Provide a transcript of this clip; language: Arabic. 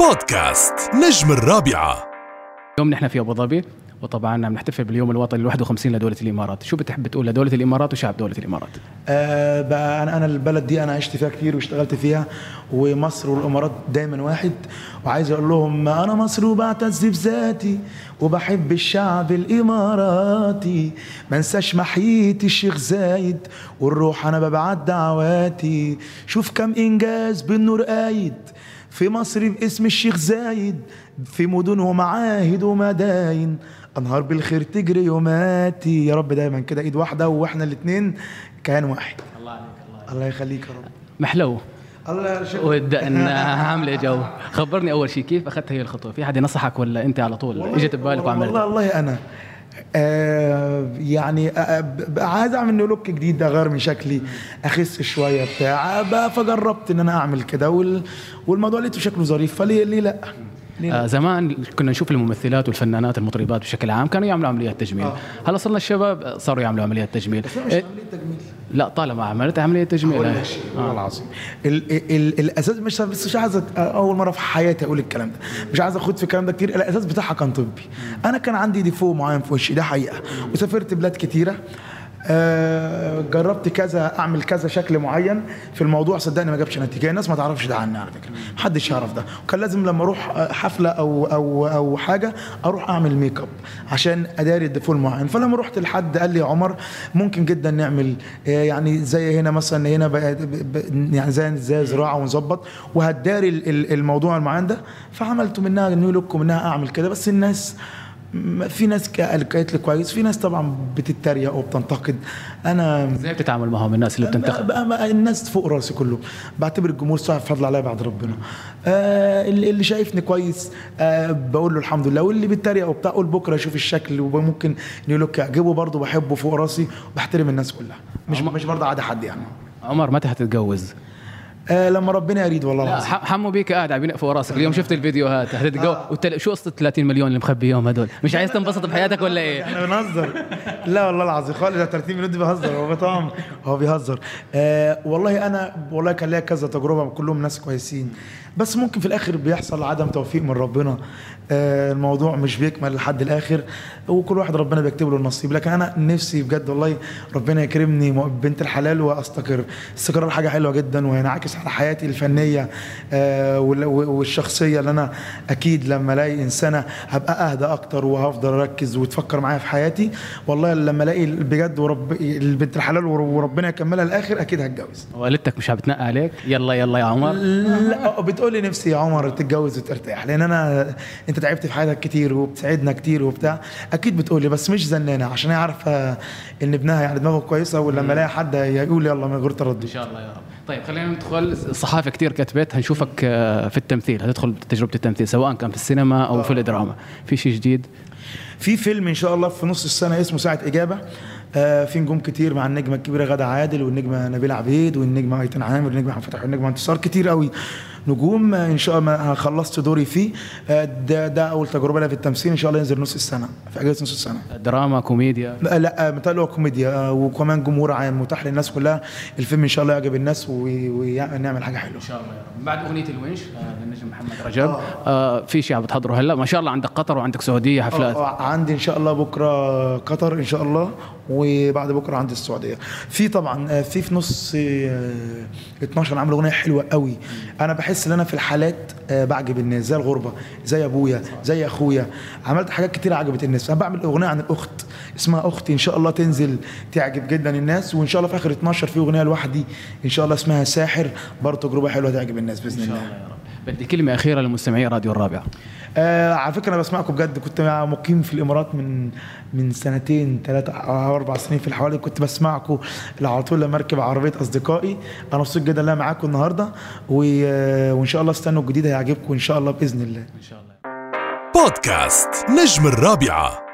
بودكاست نجم الرابعة. اليوم نحن في أبو ظبي وطبعا بنحتفل باليوم الوطني ال 51 لدولة الإمارات، شو بتحب تقول لدولة الإمارات وشعب دولة الإمارات؟ آه بقى أنا أنا البلد دي أنا عشت فيها كتير واشتغلت فيها ومصر والإمارات دايما واحد. وعايز أقول لهم أنا مصر وبعتز بذاتي وبحب الشعب الإماراتي. ما انساش محية الشيخ زايد والروح أنا ببعت دعواتي. شوف كم إنجاز بالنور قايد. في مصر باسم الشيخ زايد في مدن ومعاهد ومداين. أنهار بالخير تجري يوماتي يا رب دايما كده إيد واحدة وإحنا الاثنين كيان واحد. الله عليك الله الله يخليك يا رب. محلو. الله يرشدك ودقنا عامله جو؟ خبرني أول شيء كيف أخذت هي الخطوة؟ في حد نصحك ولا أنت على طول؟ إجت ببالك والله وعملت والله أنا آه يعني عايز أعمل لوك جديد اغير من شكلي أخس شوية بتاع فجربت إن أنا أعمل كده وال والموضوع لقيته شكله ظريف فليه ليه لأ؟ آه زمان كنا نشوف الممثلات والفنانات المطربات بشكل عام كانوا يعملوا عمليات تجميل. آه. هلا صرنا الشباب صاروا يعملوا عمليات تجميل. بس مش إيه؟ عملية تجميل. لا طالما عملت عملية تجميل. أقول آه. لك شيء والله العظيم. ال ال الأساس مش بس مش عايز أول مرة في حياتي أقول الكلام ده. مش عايز اخد في الكلام ده كتير. الأساس بتاعها كان طبي. أنا كان عندي défaut معين في وشي ده حقيقة. وسافرت بلاد كتيرة. آه جربت كذا أعمل كذا شكل معين في الموضوع صدقني ما جابش نتيجة. الناس ما تعرفش ده عني على فكرة. محدش يعرف ده. وكان لازم لما أروح آه، حفلة أو أو أو حاجة أروح أعمل make up عشان أداري ال défaut المعين فلما رحت لحد قال لي عمر ممكن جدا نعمل آه، يعني زي هنا مثلا هنا يعني زي زي زراعة ونظبط وهتداري ال- ال- الموضوع المعين ده. فعملت منها new look ومنها أعمل كده. بس الناس في ناس قالت لي كويس في ناس طبعا بتتريق وبتنتقد. أنا إزاي بتتعامل معهم الناس اللي بتنتقد؟ الناس فوق رأسي كله. بعتبر الجمهور صاحب فضل عليا بعد ربنا. آه اللي شايفني كويس آه بقول له الحمد لله. واللي بيتريق وبتاع قول بكرة أشوف الشكل وممكن new look يعجبه برضه بحبه فوق رأسي وبحترم الناس كلها. مش مش برضه عادي حد يعني. عمر متى حتتجوز؟ آه لما ربنا يريد والله لا العظيم. حمو بيك قاعد عم ينق فوق راسك. اليوم شفت الفيديوهات هتتجوز وتل... شو قصة 30 مليون اللي مخبيهم هدول؟ مش عايز تنبسط بحياتك ولا إيه؟ إحنا بنهزر. لا والله العظيم خالد ده 30 مليون دي بيهزر. هو طبعا هو بيهزر. آه والله أنا والله كان ليا كذا تجربة كلهم ناس كويسين. بس ممكن في الآخر بيحصل عدم توفيق من ربنا. آه الموضوع مش بيكمل لحد الآخر. وكل واحد ربنا بيكتب له النصيب. لكن أنا نفسي بجد والله ربنا يكرمني بنت الحلال وأستقر. الاستقرار حاجة حلوة جدا على حياتي الفنية آه وال- والشخصية اللي أنا أكيد لما ألاقي إنسانة هبقى أهدى أكتر وهفضل أركز وتفكر معايا في حياتي والله لما ألاقي بجد ورب البنت الحلال ور- وربنا يكملها الآخر أكيد هتجوز. والدتك مش بتنقى عليك؟ يلا يلا يا عمر. لا بتقول لي نفسي يا عمر تتجوز وترتاح لأن أنا أنت تعبت في حياتك كتير وبتساعدنا كتير وبتاع أكيد بتقول لي بس مش زنانة عشان هي عارفه إن ابنها يعني دماغه كويسة ولما ألاقي حد يقول يلا من غير تردد. إن شاء الله يا رب. طيب خلينا ندخل. الصحافه كتير كتبت هنشوفك آه، في التمثيل هتدخل تجربة التمثيل سواء كان في السينما أو في الدراما. في شيء جديد؟ في فيلم إن شاء الله في نص السنة اسمه ساعة إجابة. آه في نجوم كتير مع النجمة الكبيرة غادة عادل والنجمة نبيله عبيد والنجمة أيتن عامر والنجمة محمد فتحي والنجمة انتصار كتير قوي نجوم آه، إن شاء الله خلصت دوري فيه. آه ده ده أول تجربة لي في التمثيل إن شاء الله ينزل نص السنة في أجازة نص السنة. دراما كوميديا؟ لا لا متهيألي هو كوميديا آه، وكمان جمهور عام متاح للناس كلها. الفيلم إن شاء الله يعجب الناس ونعمل حاجة حلوة. إن شاء الله يا رب. بعد أغنية الونش آه، للنجم محمد رجب. آه. في شيء عم بتحضره هلأ؟ ما شاء الله عندك قطر وعندك سعودية حفلات. آه، عندي إن شاء الله بكرة قطر إن شاء الله وبعد بكرة عندي السعودية. في طبعا آه، في في نص آه، 12 عامل أغنية حلوة قوي. أنا بحس ان أنا في الحالات آه، بعجب الناس زي الغربة زي أبويا زي أخويا. عملت حاجات كتير عجبت الناس. أنا بعمل أغنية عن الأخت اسمها أختي إن شاء الله تنزل تعجب جدا الناس وإن شاء الله في آخر 12 في أغنية لوحدي إن شاء الله اسمها ساحر برضه تجربة حلوة تعجب الناس بإذن الله. الله يا رب. بدي كلمة أخيرة لمستمعي راديو الرابعه آه على فكرة أنا بسمعكم بجد. كنت مقيم في الإمارات من من سنتين ثلاثة أو أربع سنين في الحوالي. كنت بسمعكم على طول لما اركب عربية أصدقائي. أنا مبسوط جدا إن أنا معاكم النهارده. آه، وإن شاء الله استنوا الجديد هيعجبكم إن شاء الله بإذن الله ان شاء الله. بودكاست نجم الرابعة.